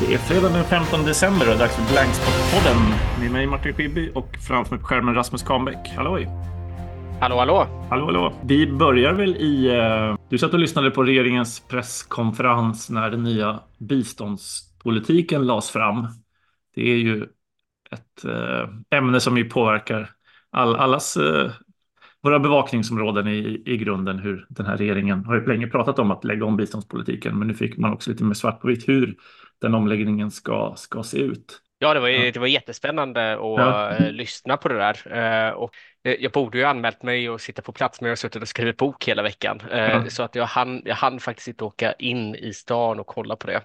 Det är fredag den 15 december och det är dags för Blankspot-podden med mig Martin Schibbye och framför mig på skärmen Rasmus Kahnbäck. Halloj! Hallå, hallå! Hallå, hallå! Vi börjar väl i... Uh, du satt och lyssnade på regeringens presskonferens när den nya biståndspolitiken lades fram. Det är ju ett uh, ämne som ju påverkar all, allas uh, våra bevakningsområden i, i grunden hur den här regeringen har ju länge pratat om att lägga om biståndspolitiken men nu fick man också lite mer svart på vitt hur den omläggningen ska, ska se ut. Ja, det var, ja. det var jättespännande att ja. Eh, lyssna på det där. Eh, och eh, jag borde ju anmält mig och sitta på plats, men jag har suttit och skrivit bok hela veckan. Ja. Så att jag hann, jag hann faktiskt inte åka in i stan och kolla på det.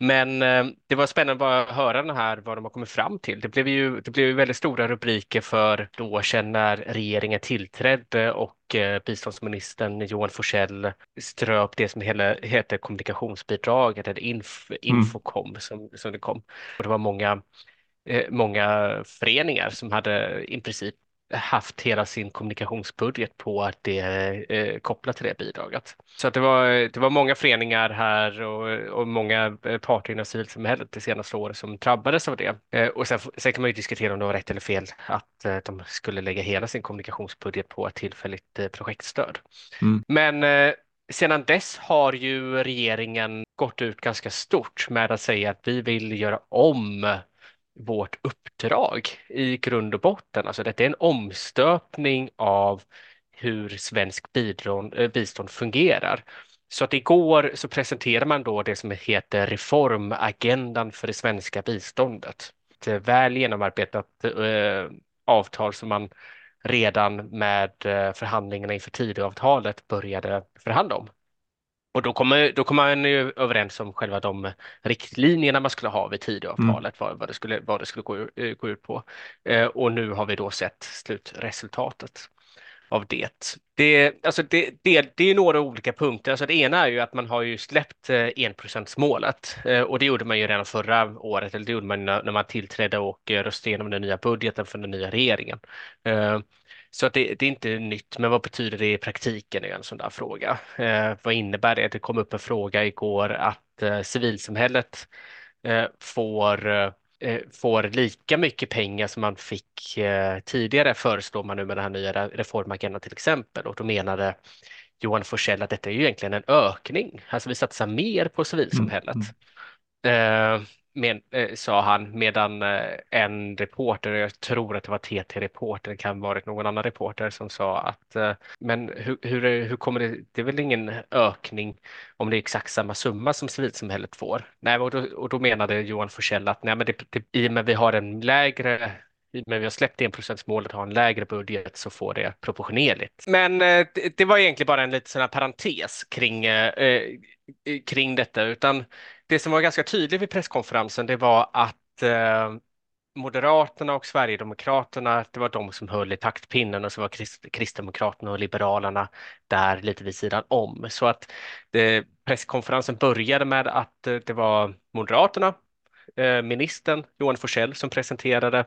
Men det var spännande bara att höra den här, vad de har kommit fram till. Det blev ju, det blev ju väldigt stora rubriker för då sedan när regeringen tillträdde och biståndsministern Johan Forsell ströp det som heter kommunikationsbidraget, eller inf, mm. Infocom mm. som, som det kom. Och det var många, eh, många föreningar som hade i princip haft hela sin kommunikationsbudget på att det eh, kopplat till det bidraget. Så att det, var, det var många föreningar här och, och många eh, parter inom civilsamhället det senaste året som drabbades av det. Eh, och sen, sen, kan man ju diskutera om det var rätt eller fel att eh, de skulle lägga hela sin kommunikationsbudget på ett tillfälligt eh, projektstöd. Mm. Men sedan dess har ju regeringen gått ut ganska stort med att säga att vi vill göra om vårt uppdrag i grund och botten. Alltså det är en omstöpning av hur svensk bidron, eh, bistånd fungerar. Så att igår så presenterar man då det som heter reformagendan för det svenska biståndet. Ett väl genomarbetat eh, avtal som man redan med eh, förhandlingarna inför Tidöavtalet började förhandla om. Och då kommer, då kommer man ju överens om själva de riktlinjerna man skulle ha vid Tidöavtalet, mm. vad, vad, det skulle, vad det skulle gå, eh, gå ut på. Eh, och nu har vi då sett slutresultatet av det. Det, alltså det, det, det är några olika punkter. Alltså det ena är ju att man har ju släppt eh, enprocentsmålet eh, och det gjorde man ju redan förra året, eller det gjorde man när man tillträdde och röstade igenom den nya budgeten för den nya regeringen. Så att det, det, är inte nytt, men vad betyder det i praktiken är en sån där fråga. Eh, vad innebär det? Det kom upp en fråga igår att eh, civilsamhället eh, får, eh, får lika mycket pengar som man fick eh, tidigare föreslår man nu med den här nya reformagendan till exempel och då menade Johan Forsell att detta är ju egentligen en ökning. Alltså vi satsar mer på civilsamhället. Mm men, Eh, sa han, medan eh, en reporter, jag tror att det var TT-reporter, kan ha varit någon annan reporter som sa att eh, men hur, hur, hur kommer det, det är väl ingen ökning om det är exakt samma summa som civilsamhället får? Nej, och då, och då menade Johan Forsell att nej, men det, det, i och med vi har en lägre men vi har släppt enprocentsmålet och har en lägre budget så får det proportionerligt. Men eh, det, det var egentligen bara en liten sån här parentes kring, eh, eh kring detta, utan det som var ganska tydligt vid presskonferensen det var att eh, Moderaterna och Sverigedemokraterna, det var de som höll i taktpinnen och så var Krist Kristdemokraterna och Liberalerna där lite vid sidan om. Så att det, presskonferensen började med att eh, det var Moderaterna, eh, ministern Johan Forsell som presenterade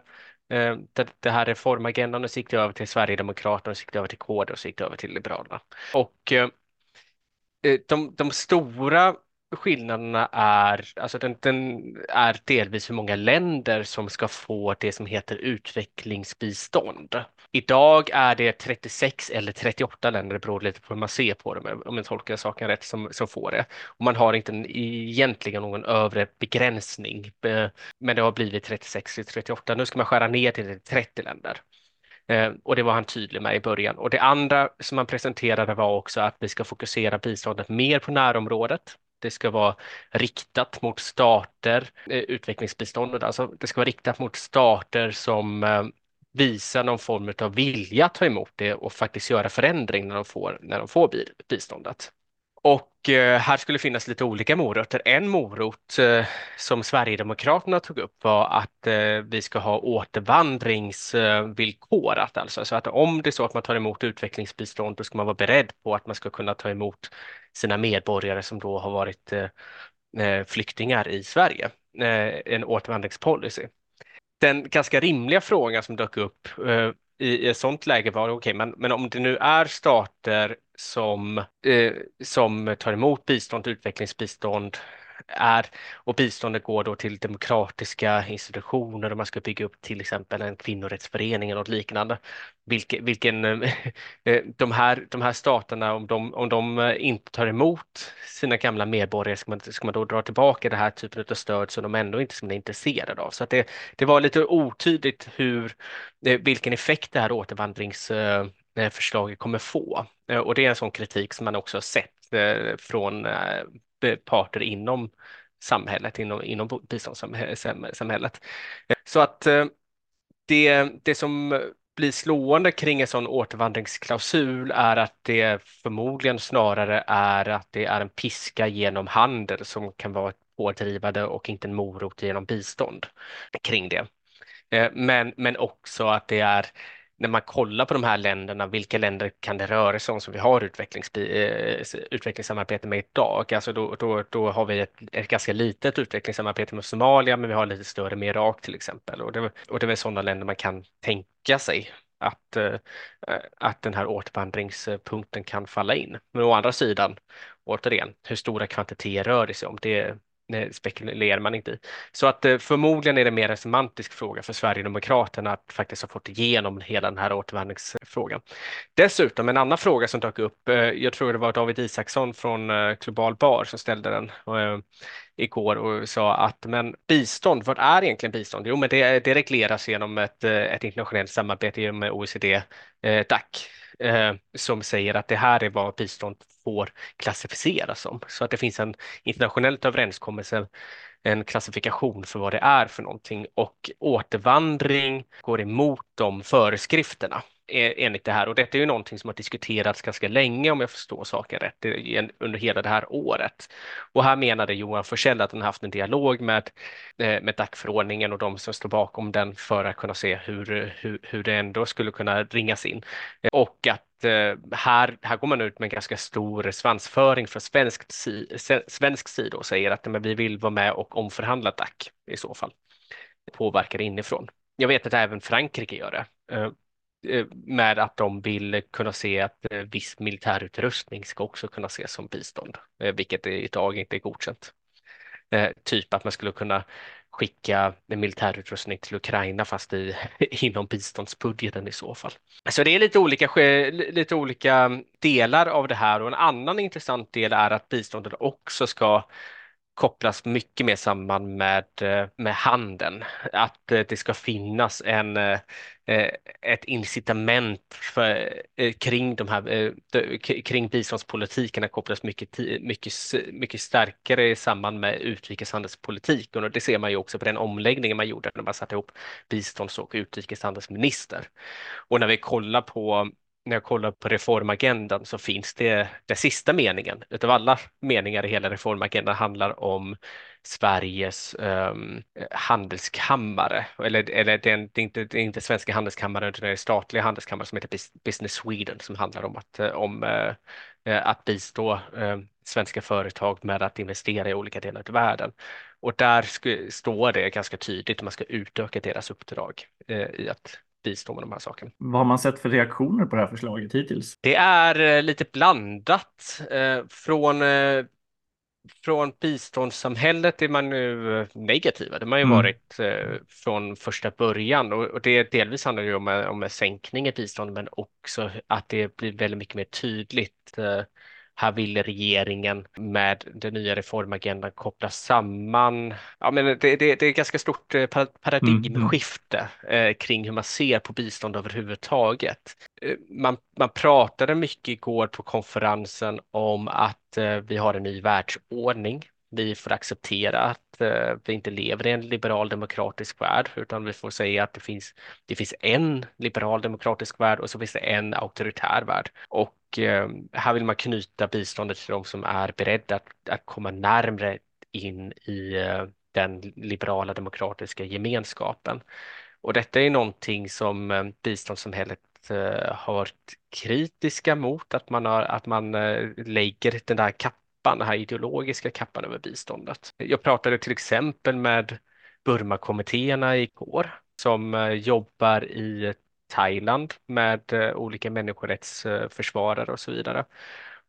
eh, det, det, här reformagendan och så gick det över till Sverigedemokraterna och så gick det över till KD och så gick det över till Liberalerna. Och eh, eh de, de stora skillnaderna är, alltså den, den, är delvis hur många länder som ska få det som heter utvecklingsbistånd. Idag är det 36 eller 38 länder, det beror lite på hur man ser på det, om jag tolkar saken rätt, som, som får det. Och man har inte en, egentligen någon övre begränsning, eh, men det har blivit 36 eller 38. Nu ska man skära ner till 30 länder. Eh, och det var han tydlig med i början. Och det andra som han presenterade var också att vi ska fokusera biståndet mer på närområdet. Det ska vara riktat mot stater, eh, utvecklingsbiståndet, alltså det ska vara riktat mot stater som eh, visar någon form av vilja att ta emot det och faktiskt göra förändring när de får, när de får biståndet. Och eh, här skulle finnas lite olika morötter. En morot eh, som Sverigedemokraterna tog upp var att eh, vi ska ha återvandringsvillkorat, alltså så att om det är så att man tar emot utvecklingsbistånd, då ska man vara beredd på att man ska kunna ta emot sina medborgare som då har varit eh, eh, flyktingar i Sverige. Eh, en återvandringspolicy. Den ganska rimliga frågan som dök upp i ett sådant läge var okej, okay, men, men om det nu är stater som, eh, som tar emot bistånd, utvecklingsbistånd är och biståndet går då till demokratiska institutioner och man ska bygga upp till exempel en kvinnorättsförening eller något liknande. Vilke, vilken eh, eh, de, här, de här staterna, om de, om de eh, inte tar emot sina gamla medborgare, ska man, ska man då dra tillbaka den här typen av stöd som de ändå inte är intresserade av? Så att det, det var lite otydligt hur, vilken effekt det här återvandringsförslaget kommer få. Och det är en sån kritik som man också har sett från parter inom samhället, inom, inom biståndssamhället. Eh, så att eh, det, det som blir slående kring en sån återvandringsklausul är att det förmodligen snarare är att det är en piska genom handel som kan vara pådrivande och inte en morot genom bistånd kring det. Eh, men, men också att det är när man kollar på de här länderna, vilka länder kan det röra sig om som vi har eh, utvecklingssamarbete med idag? Alltså då, då, då har vi ett, ett, ganska litet utvecklingssamarbete med Somalia, men vi har lite större med Irak till exempel. Och det, och det är väl sådana länder man kan tänka sig att, eh, att den här återvandringspunkten kan falla in. Men å andra sidan, återigen, hur stora kvantiteter rör det sig om? Det, spekulerar man inte i. Så att eh, förmodligen är det mer en semantisk fråga för Sverigedemokraterna att faktiskt ha fått igenom hela den här återvandringsfrågan. Dessutom en annan fråga som dök upp, eh, jag tror det var David Isaksson från eh, Global Bar som ställde den igår och sa att men bistånd, vad är egentligen bistånd? Jo, men det, det regleras genom ett, ett internationellt samarbete genom OECD DAC eh, som säger att det här är vad bistånd får klassificeras som. Så att det finns en internationellt överenskommelse, en klassifikation för vad det är för någonting och återvandring går emot de föreskrifterna E, enligt det här. Och detta är ju någonting som har diskuterats ganska länge om jag förstår saken rätt under hela det här året. Och här menade Johan Forsell att han haft en dialog med, eh, med DAC-förordningen och de som står bakom den för att kunna se hur, hur, hur det ändå skulle kunna ringas in. Och att eh, här, här går man ut med en ganska stor svansföring från svensk, svensk sida och säger att men vi vill vara med och omförhandla DAC i så fall. Det Påverkar inifrån. Jag vet att även Frankrike gör det. Eh, Eh, med att de vill kunna se att eh, viss militärutrustning ska också kunna ses som bistånd, eh, vilket idag inte är godkänt. Typ att man skulle kunna skicka militärutrustning till Ukraina fast i, inom biståndsbudgeten i så fall. Så det är lite olika, lite olika delar av det här och en annan intressant del är att biståndet också ska kopplas mycket mer samman med, eh, med handeln. Att eh, det ska finnas en, eh, ett incitament för, kring, de här, kring biståndspolitiken det kopplas mycket, mycket, mycket starkare i samband med utrikeshandelspolitiken och det ser man ju också på den omläggningen man gjorde när man satte ihop bistånds och utrikeshandelsminister. Och när vi kollar på när jag kollar på reformagendan så finns det den sista meningen utav alla meningar i hela reformagendan handlar om Sveriges um, handelskammare, eller, eller det, är, det, är inte, det är inte svenska handelskammaren utan det är statliga handelskammare som heter Business Sweden som handlar om att, eh, om, uh, att bistå uh, svenska företag med att investera i olika delar av världen. Och där står det ganska tydligt att man ska utöka deras uppdrag uh, i att bistå med de här sakerna. Vad har man sett för reaktioner på det här förslaget hittills? Det är lite blandat. Från från biståndssamhället är man nu eh, negativa. Det har man ju mm. varit eh, från första början och, det delvis handlar ju om, om en sänkning i bistånd men också att det blir väldigt mycket mer tydligt eh, här ville regeringen med den nya reformagendan koppla samman, ja men det, det, det är ett ganska stort eh, paradigmskifte mm. eh, kring hur man ser på bistånd överhuvudtaget. Eh, man, man pratade mycket igår på konferensen om att vi har en ny världsordning vi får acceptera att eh, vi inte lever i en liberal demokratisk värld, utan vi får säga att det finns, det finns en liberal demokratisk värld och så finns det en auktoritär värld. Och eh, här vill man knyta biståndet till de som är beredda att, att komma närmre in i eh, den liberala demokratiska gemenskapen. Och detta är någonting som eh, biståndssamhället eh, har varit kritiska mot, att man, har, att man eh, lägger den där kappan den här ideologiska kappan över biståndet. Jag pratade till exempel med Burmakommittéerna igår som eh, jobbar i Thailand med eh, olika människorättsförsvarare och så vidare.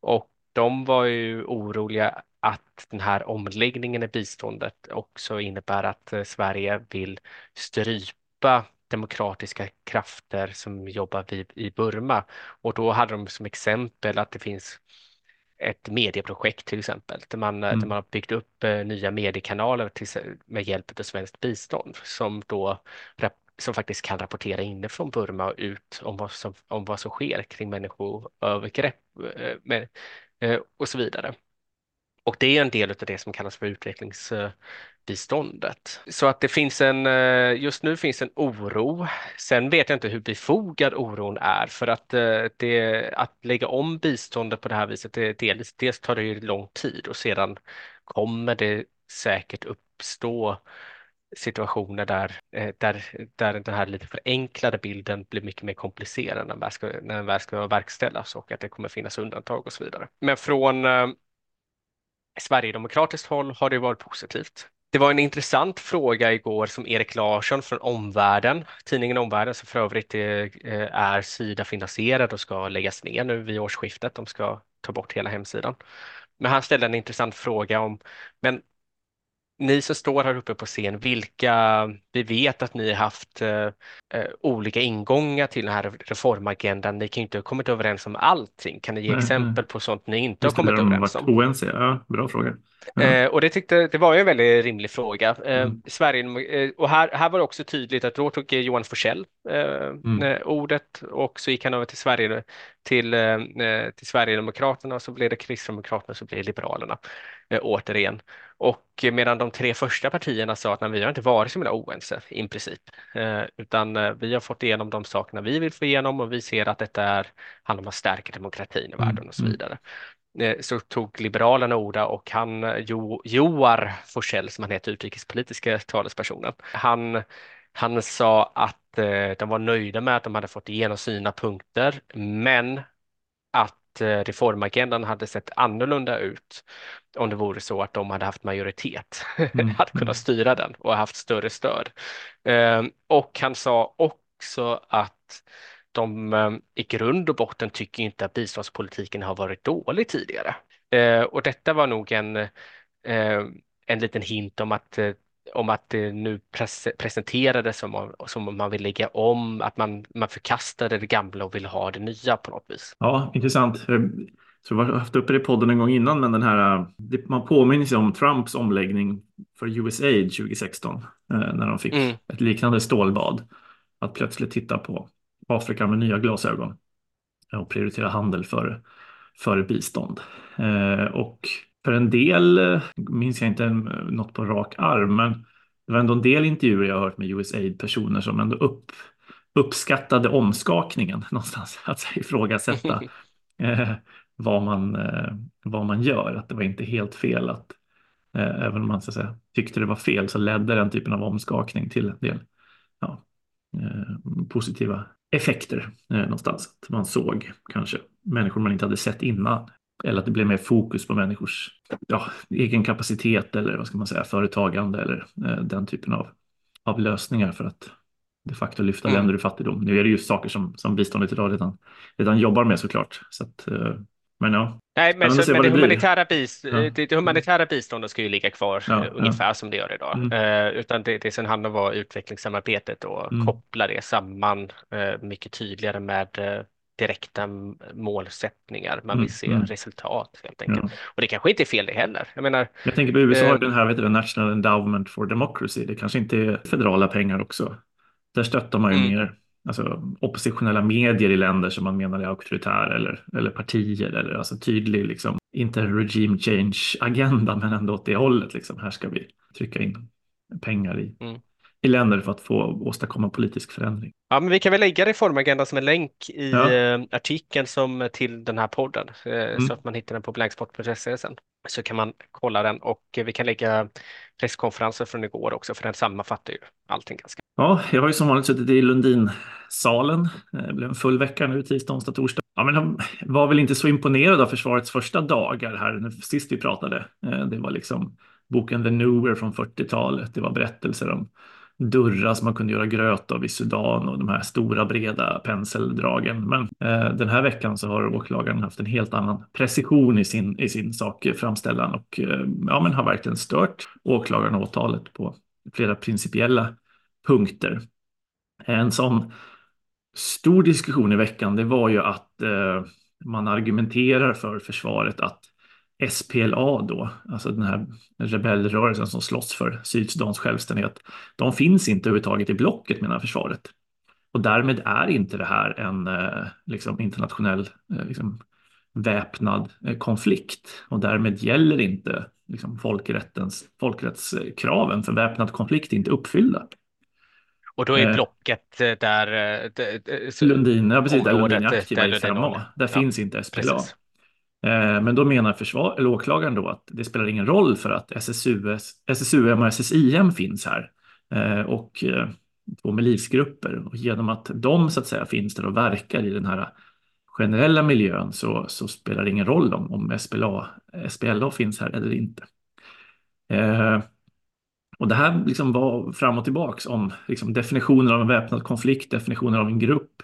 Och de var ju oroliga att den här omläggningen i biståndet också innebär att Sverige vill strypa demokratiska krafter som jobbar i Burma. Och då hade de som exempel att det finns ett medieprojekt till exempel, där man, mm. där man har byggt upp eh, nya mediekanaler till, med hjälp av svenskt bistånd som då som faktiskt kan rapportera inifrån Burma och ut om vad som, om vad som sker kring människoövergrepp eh, med, eh, och så vidare. Och det är en del av det som kallas för utvecklingsbiståndet. Så att det finns en, eh, just nu finns en oro. Sen vet jag inte hur befogad oron är för att, det, att lägga om biståndet på det här viset, det, dels, dels tar det ju lång tid och sedan kommer det säkert uppstå situationer där, eh, där, där den här lite förenklade bilden blir mycket mer komplicerad när den väl ska, när den väl ska verkställas och att det kommer finnas undantag och så vidare. Men från eh, Sverigedemokratiskt håll har det varit positivt. Det var en intressant fråga igår som Erik Larsson från Omvärlden, tidningen Omvärlden som för övrigt eh, är Sida-finansierad och ska läggas ner nu vid årsskiftet. De ska ta bort hela hemsidan. Men han ställde en intressant fråga om, men ni som står här uppe på scen, vilka, vi vet att ni har haft eh, eh, olika ingångar till den här reformagendan. Ni kan ju inte ha kommit överens om allting. Kan ni ge nej, exempel nej. på sånt ni inte Just har kommit överens om? Oense, ja, bra fråga. Eh, och det tyckte, det var ju en väldigt rimlig fråga. Eh, mm. Sverige, eh, och här, här var det också tydligt att då tog Johan Forsell eh, mm. Ordet och så gick han över till Sverige till, till Sverigedemokraterna och så blev det Kristdemokraterna och så blev det Liberalerna återigen. Och medan de tre första partierna sa att nej, vi har inte varit så oense i princip, utan vi har fått igenom de sakerna vi vill få igenom och vi ser att detta är, handlar om att stärka demokratin i mm, världen och så mm. vidare. Eh, så tog Liberalerna orda och han, jo, Joar Forsell som han heter, utrikespolitiska talespersonen, han, han sa att eh, de var nöjda med att de hade fått igenom sina punkter, men att eh, reformagendan hade sett annorlunda ut om det vore så att de hade haft majoritet, mm. hade kunnat mm. styra den och haft större stöd. Eh, och han sa också att de eh, i grund och botten tycker inte att biståndspolitiken har varit dålig tidigare. Eh, och detta var nog en, eh, en liten hint om att om att det nu pres presenterades som om, som om man vill lägga om, att man, man förkastade det gamla och vill ha det nya på något vis. Ja, intressant. Så vi har haft uppe det i podden en gång innan, men den här, man påminner sig om Trumps omläggning för USAID 2016, när de fick mm. ett liknande stålbad. Att plötsligt titta på Afrika med nya glasögon och prioritera handel för, för bistånd. Eh, och för en del, minns jag inte något på rak arm, men det var ändå en del intervjuer jag har hört med USAID-personer som ändå upp, uppskattade omskakningen någonstans, att ifrågasätta eh, vad, man, eh, vad man gör, att det var inte helt fel att eh, även om man så säga, tyckte det var fel så ledde den typen av omskakning till en del ja, eh, positiva effekter eh, någonstans. Att man såg kanske människor man inte hade sett innan. Eller att det blev mer fokus på människors ja, egen kapacitet eller vad ska man säga, företagande eller eh, den typen av, av lösningar för att de facto lyfta mm. länder ur fattigdom. Nu är det ju saker som, som biståndet idag redan, redan jobbar med såklart. Så att, eh, men ja. Nej, men, så, men det, humanitära bist ja. det, det, humanitära biståndet ska ju ligga kvar ja, uh, ungefär ja. som det gör idag. Mm. Uh, utan det, det sen handlar om utvecklingssamarbetet och mm. koppla det samman uh, mycket tydligare med direkta målsättningar. Man vill mm, se mm. resultat helt enkelt. Ja. Och det kanske inte är fel det heller. Jag menar. Jag tänker på USA, eh, den här vet du, National Endowment for Democracy. Det kanske inte är federala pengar också. Där stöttar man ju mm. mer alltså, oppositionella medier i länder som man menar är auktoritära eller, eller partier eller alltså tydlig, liksom, inte regime change agenda men ändå åt det hållet. Liksom. Här ska vi trycka in pengar i, mm. I länder för att få åstadkomma politisk förändring. Ja, men vi kan väl lägga reformagendan som en länk i ja. Eh, artikeln som till den här podden eh, mm. så att man hittar den på blankspot.se sen. Så kan man kolla den och vi kan lägga presskonferensen från igår också för den sammanfattar ju allting ganska Ja, jag har ju som vanligt suttit i Lundinsalen. Det blev en full vecka nu, tisdag, onsdag, torsdag. Ja, men jag var väl inte så imponerad av försvarets första dagar här sist vi pratade. Eh, det var liksom boken The Newer från 40-talet. Det var berättelser om dörrar som man kunde göra gröt av i Sudan och de här stora breda penseldragen. Men eh, den här veckan så har åklagaren haft en helt annan precision i sin, i sin sakframställan och eh, ja, men har verkligen stört åklagaren och åtalet på flera principiella punkter. En sån stor diskussion i veckan det var ju att eh, man argumenterar för försvaret att SPLA då, alltså den här rebellrörelsen som slåss för Sydsudans självständighet, de finns inte överhuvudtaget i blocket menar försvaret. Och därmed är inte det här en eh, liksom, internationell eh, liksom, väpnad eh, konflikt och därmed gäller inte liksom, folkrättens, folkrättskraven för väpnad konflikt inte uppfyllda. Och då är blocket där... där Lundin, ja precis, där Lundin är aktiva i 5A. Där ja, finns inte SPLA. Precis. Eh, men då menar försvar, eller åklagaren då att det spelar ingen roll för att SSUS, SSUM och SSIM finns här eh, och eh, två milisgrupper. och genom att de så att säga finns där och verkar i den här generella miljön så, så spelar det ingen roll om, om SPLA, SPLA finns här eller inte. Eh, och det här liksom var fram och tillbaks om liksom definitioner av en väpnad konflikt, definitioner av en grupp.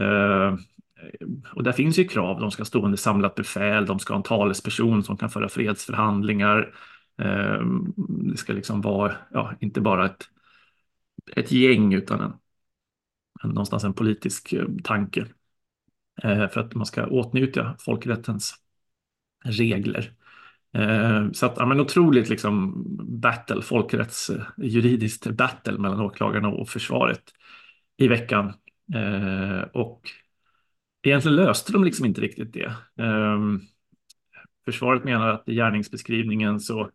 Eh, Eh, och där finns ju krav. De ska stå under samlat befäl, de ska ha en talesperson som kan föra fredsförhandlingar. Ehm, det ska liksom vara, ja, inte bara ett, ett gäng utan en, en, någonstans en politisk eh, tanke. Eh, för att man ska åtnjuta folkrättens regler. Så att, ja, men otroligt liksom battle, folkrättsjuridiskt battle mellan åklagarna och försvaret i veckan. Och egentligen löste de liksom inte riktigt det. Um, försvaret menar att i gärningsbeskrivningen så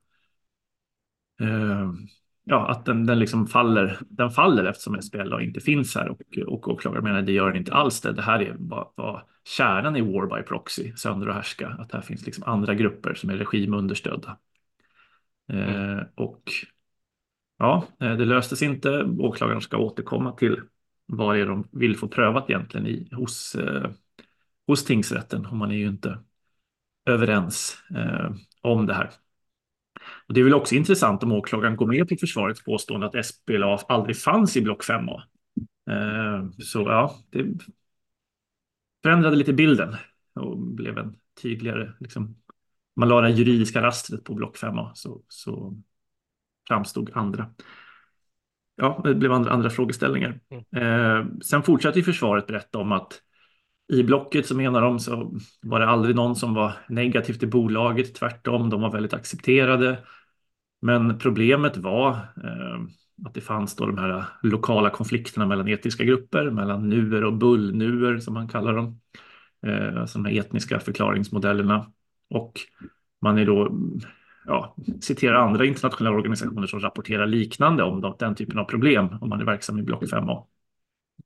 um, ja, att den, den liksom faller, den faller eftersom SPLA inte finns här och, och åklagaren menar att det gör den inte alls det. Det här är bara, bara kärnan i War by Proxy, sönder och härska, att här finns liksom andra grupper som är regimunderstödda. Mm. Uh, och ja, eh, det löstes inte. Åklagaren ska återkomma till vad det är de vill få prövat egentligen i, hos, eh, hos tingsrätten. Och man är ju inte överens eh, om det här. Och det är väl också intressant om åklagaren går med på försvarets påstående att SPLA aldrig fanns i block 5A. Eh, så ja, det förändrade lite bilden och blev en tydligare, liksom, man la det juridiska rastret på block 5A så, så framstod andra ja, det blev andra, andra frågeställningar. Mm. Eh, sen fortsatte försvaret berätta om att i blocket så menar de så var det aldrig någon som var negativ till bolaget. Tvärtom, de var väldigt accepterade. Men problemet var eh, att det fanns då de här lokala konflikterna mellan etniska grupper, mellan nuer och bullnuer som man kallar dem. Eh, alltså de här etniska förklaringsmodellerna. Och man är då ja, citerar andra internationella organisationer som rapporterar liknande om den typen av problem om man är verksam i block 5A.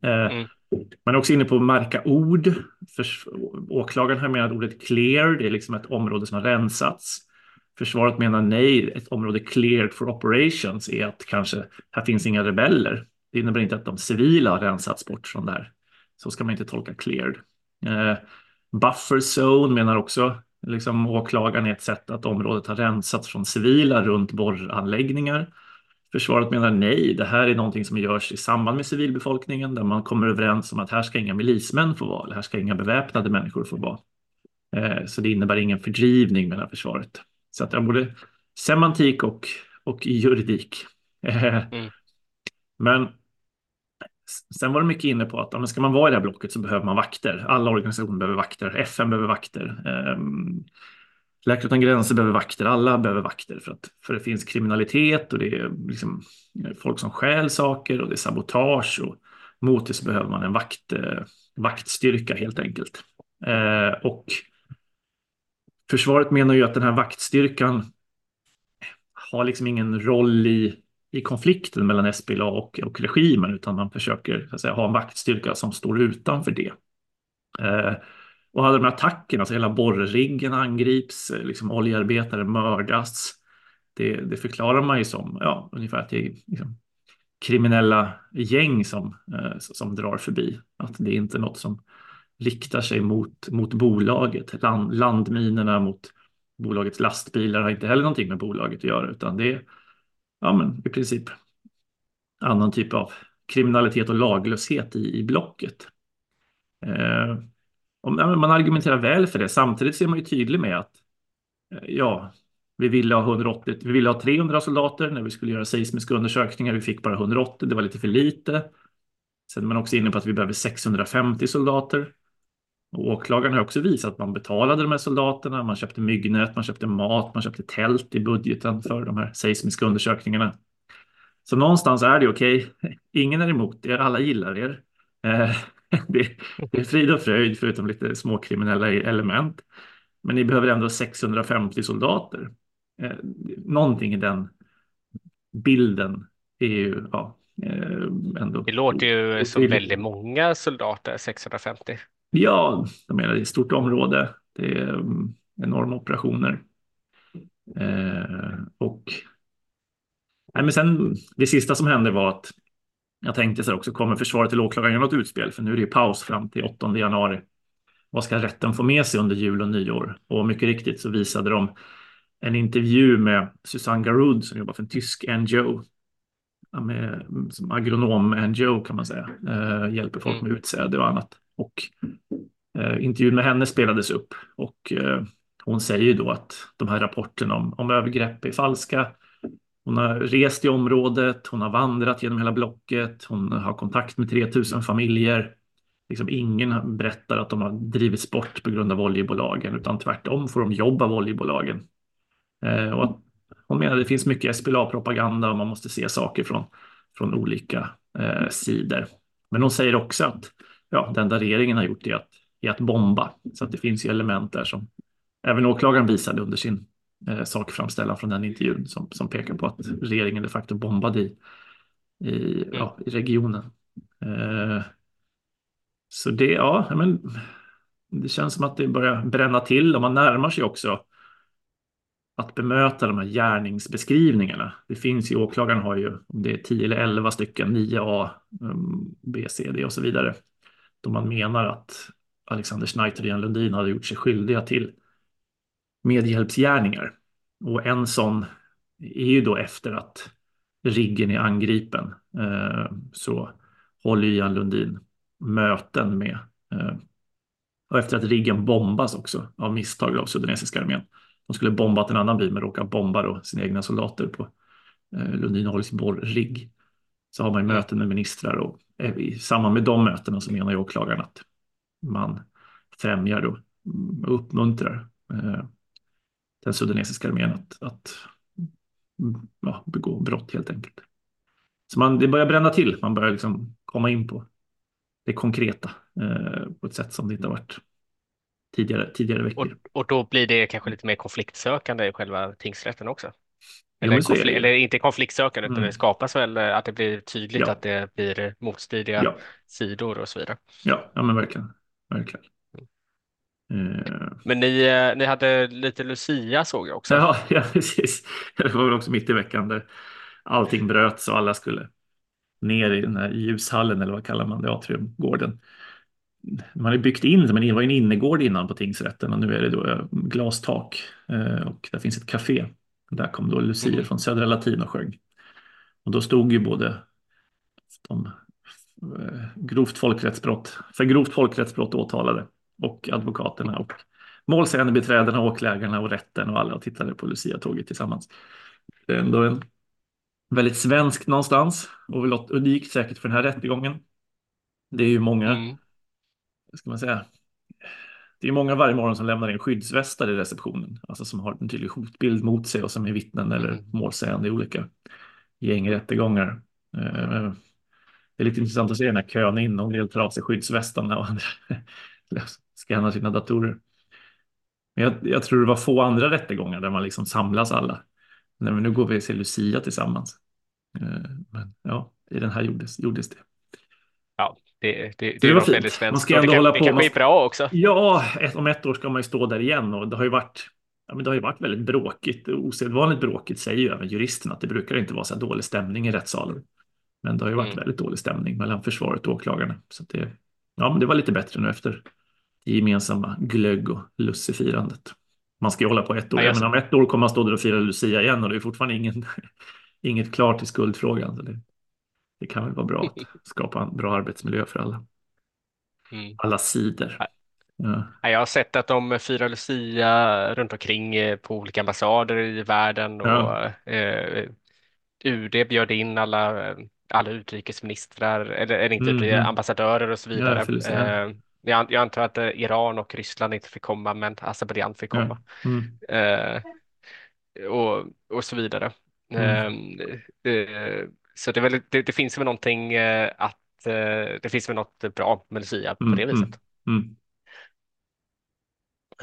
Eh, mm. Man är också inne på att märka ord. För, åklagaren har menat ordet clear, det är liksom ett område som har rensats. Försvaret menar nej, ett område cleared for operations är att kanske här finns inga rebeller. Det innebär inte att de civila har rensats bort från det här. Så ska man inte tolka cleared. Eh, buffer zone menar också liksom åklagaren är ett sätt att området har rensats från civila runt borranläggningar. Försvaret menar nej, det här är någonting som görs i samband med civilbefolkningen där man kommer överens om att här ska inga milismän få vara, här ska inga beväpnade människor få vara. Eh, så det innebär ingen fördrivning menar försvaret. Så att det är både semantik och, och juridik. Eh, mm. Men Sen var det mycket inne på att ja, ska man vara i det här blocket så behöver man vakter. Alla organisationer behöver vakter. FN behöver vakter. Um, Läkare utan gränser behöver vakter. Alla behöver vakter för att för det finns kriminalitet och det är liksom eh, folk som stjäl saker och det är sabotage och mot det så behöver man en vakt, eh, vaktstyrka helt enkelt. Eh, och försvaret menar ju att den här vaktstyrkan har liksom ingen roll i i konflikten mellan SPLA och, och regimen, utan man försöker så att säga, ha en vaktstyrka som står utanför det. Eh, och hade de här attackerna, alltså hela borrriggen angrips, eh, liksom oljearbetare mördas. Det, det, förklarar man ju som ja, ungefär att det är liksom, kriminella gäng som, eh, som drar förbi. Att det är inte något som riktar sig mot, mot bolaget. Land, landminerna mot bolagets lastbilar har inte heller någonting med bolaget att göra, utan det är ja, men i princip annan typ av kriminalitet och laglöshet i, i blocket. Eh, man argumenterar väl för det. Samtidigt är man ju tydlig med att eh, ja, vi ville ha 180, vi ville ha 300 soldater när vi skulle göra seismiska undersökningar. Vi fick bara 180, det var lite för lite. Sen är man också inne på att vi behöver 650 soldater. Och åklagaren har också visat att man betalade de här soldaterna. Man köpte myggnät, man köpte mat, man köpte tält i budgeten för de här seismiska undersökningarna. Så någonstans är det okej. Okay. Ingen är emot er, alla gillar er. Eh, Eh, det, är frid och fröjd förutom lite småkriminella element. Men ni behöver ändå 650 soldater. Eh, någonting i den bilden är ju ja, eh, ändå... Det låter ju som väldigt många soldater, 650. Ja, jag menar det är ett stort område. Det är um, enorma operationer. Eh, och nej, men sen det sista som hände var att jag tänkte så här också, kommer försvaret till åklagaren göra något utspel? För nu är det ju paus fram till 8 januari. Vad ska rätten få med sig under jul och nyår? Och mycket riktigt så visade de en intervju med Susanne Garud som jobbar för en tysk NGO. Med, som agronom NGO kan man säga. Eh, hjälper folk med mm. utsäde och annat. Och eh, intervjun med henne spelades upp och eh, hon säger då att de här rapporterna om, om övergrepp är falska. Hon har rest i området, hon har vandrat genom hela blocket, hon har kontakt med 3000 familjer. Liksom ingen berättar att de har drivits bort på grund av oljebolagen, utan tvärtom får de jobb av oljebolagen. Eh, och hon menar att det finns mycket SPLA-propaganda och man måste se saker från, från olika eh, sidor. Men hon säger också att ja, det enda regeringen har gjort är att, är att bomba. Så att det finns ju element där som även åklagaren visade under sin eh, sakframställan från den intervjun som, som pekar på att regeringen de facto bombade i, i, mm. ja, i regionen. Eh, så det, ja, men det känns som att det börjar bränna till och man närmar sig också att bemöta de här gärningsbeskrivningarna. Det finns ju, åklagaren har ju, om det är 10 eller 11 stycken, 9A, um, B, C, D och så vidare, då man menar att Alexander Schneider och Lundin hade gjort sig skyldiga till medhjälpsgärningar. Och en sån är ju då efter att riggen är angripen eh, så håller Ian Lundin möten med eh, och efter att riggen bombas också av misstag av sudanesiska armén. De skulle bombat en annan by men råkar bomba då sina egna soldater på eh, Lundin Oils rigg. Så har man möten med ministrar och eh, i samband med de mötena så menar ju åklagaren att man främjar mm, och uppmuntrar eh, den sudanesiska armén att, att ja, begå brott helt enkelt. Så man, det börjar bränna till, man börjar liksom komma in på det konkreta eh, på ett sätt som det inte har varit tidigare, tidigare veckor. Och, och då blir det kanske lite mer konfliktsökande i själva tingsrätten också? Eller, jo, konflikt, eller inte konfliktsökande, mm. utan det skapas väl eh, att det blir tydligt ja. att det blir motstridiga ja. sidor och så vidare. Ja, ja men verkligen. verkligen. Uh... Men ni, eh, ni hade lite Lucia såg jag också. Ja, ja, precis. Det var väl också mitt i veckan där allting bröts och alla skulle ner i den här ljushallen eller vad kallar man det, atriumgården man har byggt in, men det var en innergård innan på tingsrätten och nu är det då eh, glastak eh, och där finns ett café. Där kom då Lucia mm. från Södra Latin och sjöng. Och då stod ju både de grovt folkrättsbrott, för grovt folkrättsbrott åtalade och advokaterna och målsägandebiträdena, åklagarna och rätten och alla och tittade på Lucia-tåget tillsammans. Det är ändå en väldigt svensk någonstans och unikt säkert för den här rättegången. Det är ju många mm ska man säga, det är många varje morgon som lämnar in skyddsvästar i receptionen, alltså som har en tydlig hotbild mot sig och som är vittnen eller mm. målsägande i olika gängrättegångar. Eh, det är lite intressant att se den här kön in, en del tar av sig skyddsvästarna och andra skannar sina datorer. Men jag, jag, tror det var få andra rättegångar där man liksom samlas alla. Men nu går vi och ser Lucia tillsammans. Eh, men ja, i den här gjordes, gjordes det. Ja, det, det, det, det är nog väldigt svenskt. Man ska ändå det, hålla på. Det kanske är bra också. Ja, ett, om ett år ska man ju stå där igen och det har ju varit Ja, men det har ju varit väldigt bråkigt, osedvanligt bråkigt säger ju även juristen att det brukar inte vara så här dålig stämning i rättssalen. Men det har ju varit mm. väldigt dålig stämning mellan försvaret och åklagarna. Så det, ja, men det var lite bättre nu efter gemensamma glögg och lussefirandet. Man ska ju hålla på ett år, ja, men om ett år kommer man stå där och fira Lucia igen och det är fortfarande ingen, inget klart i skuldfrågan. Så det, det kan väl vara bra att skapa en bra arbetsmiljö för alla. Mm. Alla sidor. Ja. Jag har sett att de firar Lucia runt omkring eh, på olika ambassader i världen och ja. eh, UD bjöd in alla, alla utrikesministrar, eller, eller inte mm, mm. ambassadörer och så vidare. Ja, eh, jag, jag, antar att eh, Iran och Ryssland inte fick komma, men Azerbajdzjan fick komma. Mm. Eh, och, och så vidare. Mm. Eh, så det, väl, det, det, finns väl någonting att det finns väl något bra med Lucia på det viset.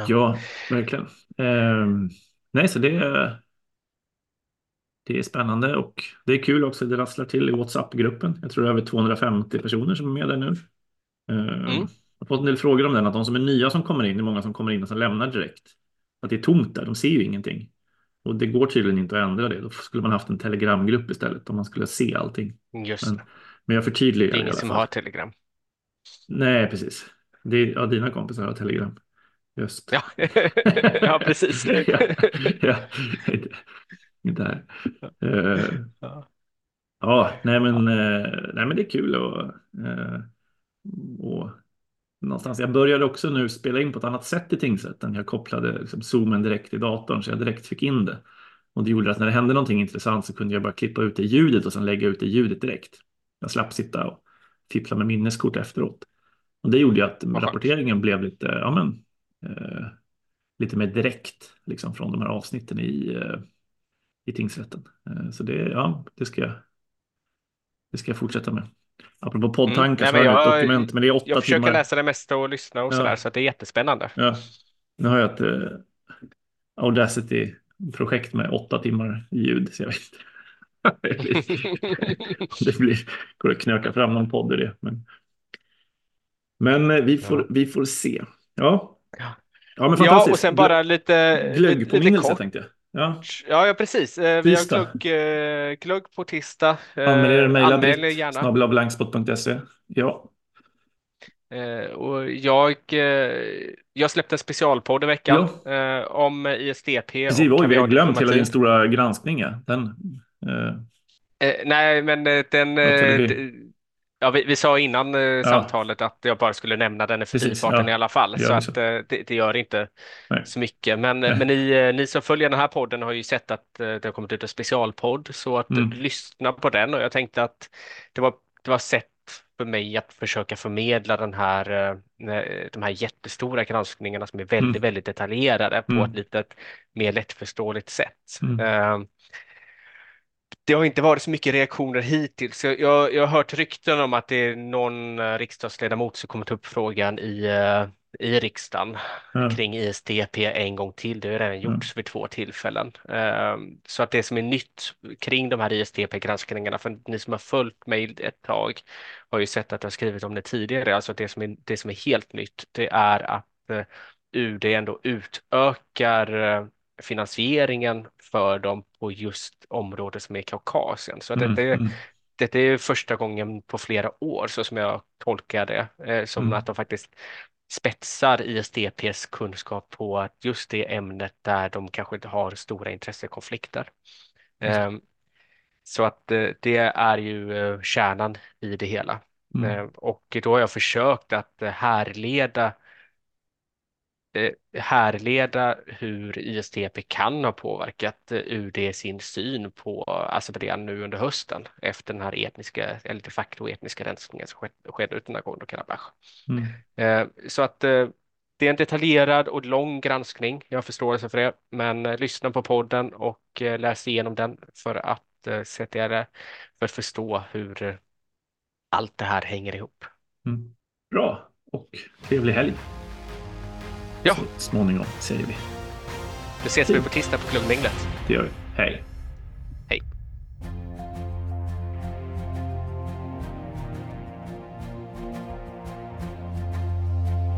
Ja, verkligen. Eh, nej, så det, det är spännande och det är kul också. Det rasslar till i WhatsApp-gruppen. Jag tror det är över 250 personer som är med där nu. Eh, mm. Jag har fått en del frågor om den, att de som är nya som kommer in, det är många som kommer in och som lämnar direkt. Att det är tomt där, de ser ju ingenting. Och det går tydligen inte att ändra det. Då skulle man haft en telegramgrupp istället om man skulle se allting. Just men, men jag förtydligar Det är ingen som har telegram. Nej, precis. Det är, ja, dina kompisar har telegram. Just. Ja, ja precis. ja, ja. Där. Uh, ja. ja, nej men, uh, nej men det är kul och, uh, och någonstans. Jag började också nu spela in på ett annat sätt i tingsrätten. Jag kopplade liksom zoomen direkt i datorn så jag direkt fick in det. Och det gjorde att när det hände någonting intressant så kunde jag bara klippa ut det ljudet och sen lägga ut det ljudet direkt. Jag slapp sitta och fippla med minneskort efteråt. Och det gjorde ju att rapporteringen blev lite, ja men eh, lite mer direkt liksom, från de här avsnitten i, eh, i tingsrätten. Eh, så det, ja, det, ska jag, det ska jag fortsätta med. Apropå poddtankar mm. så har jag, ett dokument, men det är åtta Jag försöker timmar. läsa det mesta och lyssna och ja. sådär, så det är jättespännande. Ja. Nu har jag ett eh, Audacity-projekt med åtta timmar ljud, så jag vet inte. det blir, går att knöka fram någon podd i det. Men, men eh, vi, får, ja. vi får se. Ja, Ja, men ja och sen bara lite... Glöggpåminnelse tänkte jag. Ja. ja, ja precis. Eh, vi har glögg, eh, glögg på tisdag. Eh, Anmäl er, mejla britt, snabbelabblankspot.se. Ja. Och jag, jag släppte en specialpodd i veckan ja. om ISDP. Precis, oj, vi har glömt hela din stora granskning. Den, eh... nej, men den... Ja, vi, vi sa innan eh, ja. samtalet att jag bara skulle nämna den i förbifarten ja. i alla fall, så att eh, det, det, gör inte Nej. så mycket. Men, Nej. men ni, eh, ni som följer den här podden har ju sett att eh, det har kommit ut en specialpodd, så att mm. lyssna på den och jag tänkte att det var, det var sätt för mig att försöka förmedla den här, eh, de här jättestora granskningarna som är väldigt, mm. väldigt detaljerade på mm. ett lite mer lättförståeligt sätt. Mm. Det har inte varit så mycket reaktioner hittills. Jag, jag, jag har hört rykten om att det är någon eh, riksdagsledamot som kommer ta upp frågan i, uh, i riksdagen mm. kring ISDP en gång till. Det har redan gjorts mm. vid två tillfällen. Uh, så att det som är nytt kring de här ISDP-granskningarna, för ni som har följt mig ett tag har ju sett att jag skrivit om det tidigare, alltså det som är, det som är helt nytt, det är att uh, UD ändå utökar finansieringen för dem på just området som är Kaukasien. Så mm, det, mm. det, är första gången på flera år så som jag tolkar det, eh, som mm. att de faktiskt spetsar ISDPs kunskap på just det ämnet där de kanske inte har stora intressekonflikter. Um, så att eh, det är ju eh, kärnan i det hela. Mm. Ehm, och då har jag försökt att härleda Eh, härleda hur ISTP kan ha påverkat eh, UD sin syn på Azerbajdzjan nu under hösten efter den här etniska, eller de facto etniska rensningen som skedde utan Nagorno-Karabach. Mm. Eh, så att det är en detaljerad och lång granskning, jag har förståelse för det, men lyssna på podden och läs igenom den för att sätta det, för att förstå hur allt det här hänger ihop. Mm. Bra och trevlig helg. Ja. Så småningom säger vi. Då ses vi på tisdag på Klubbminglet. Det gör vi. Hej.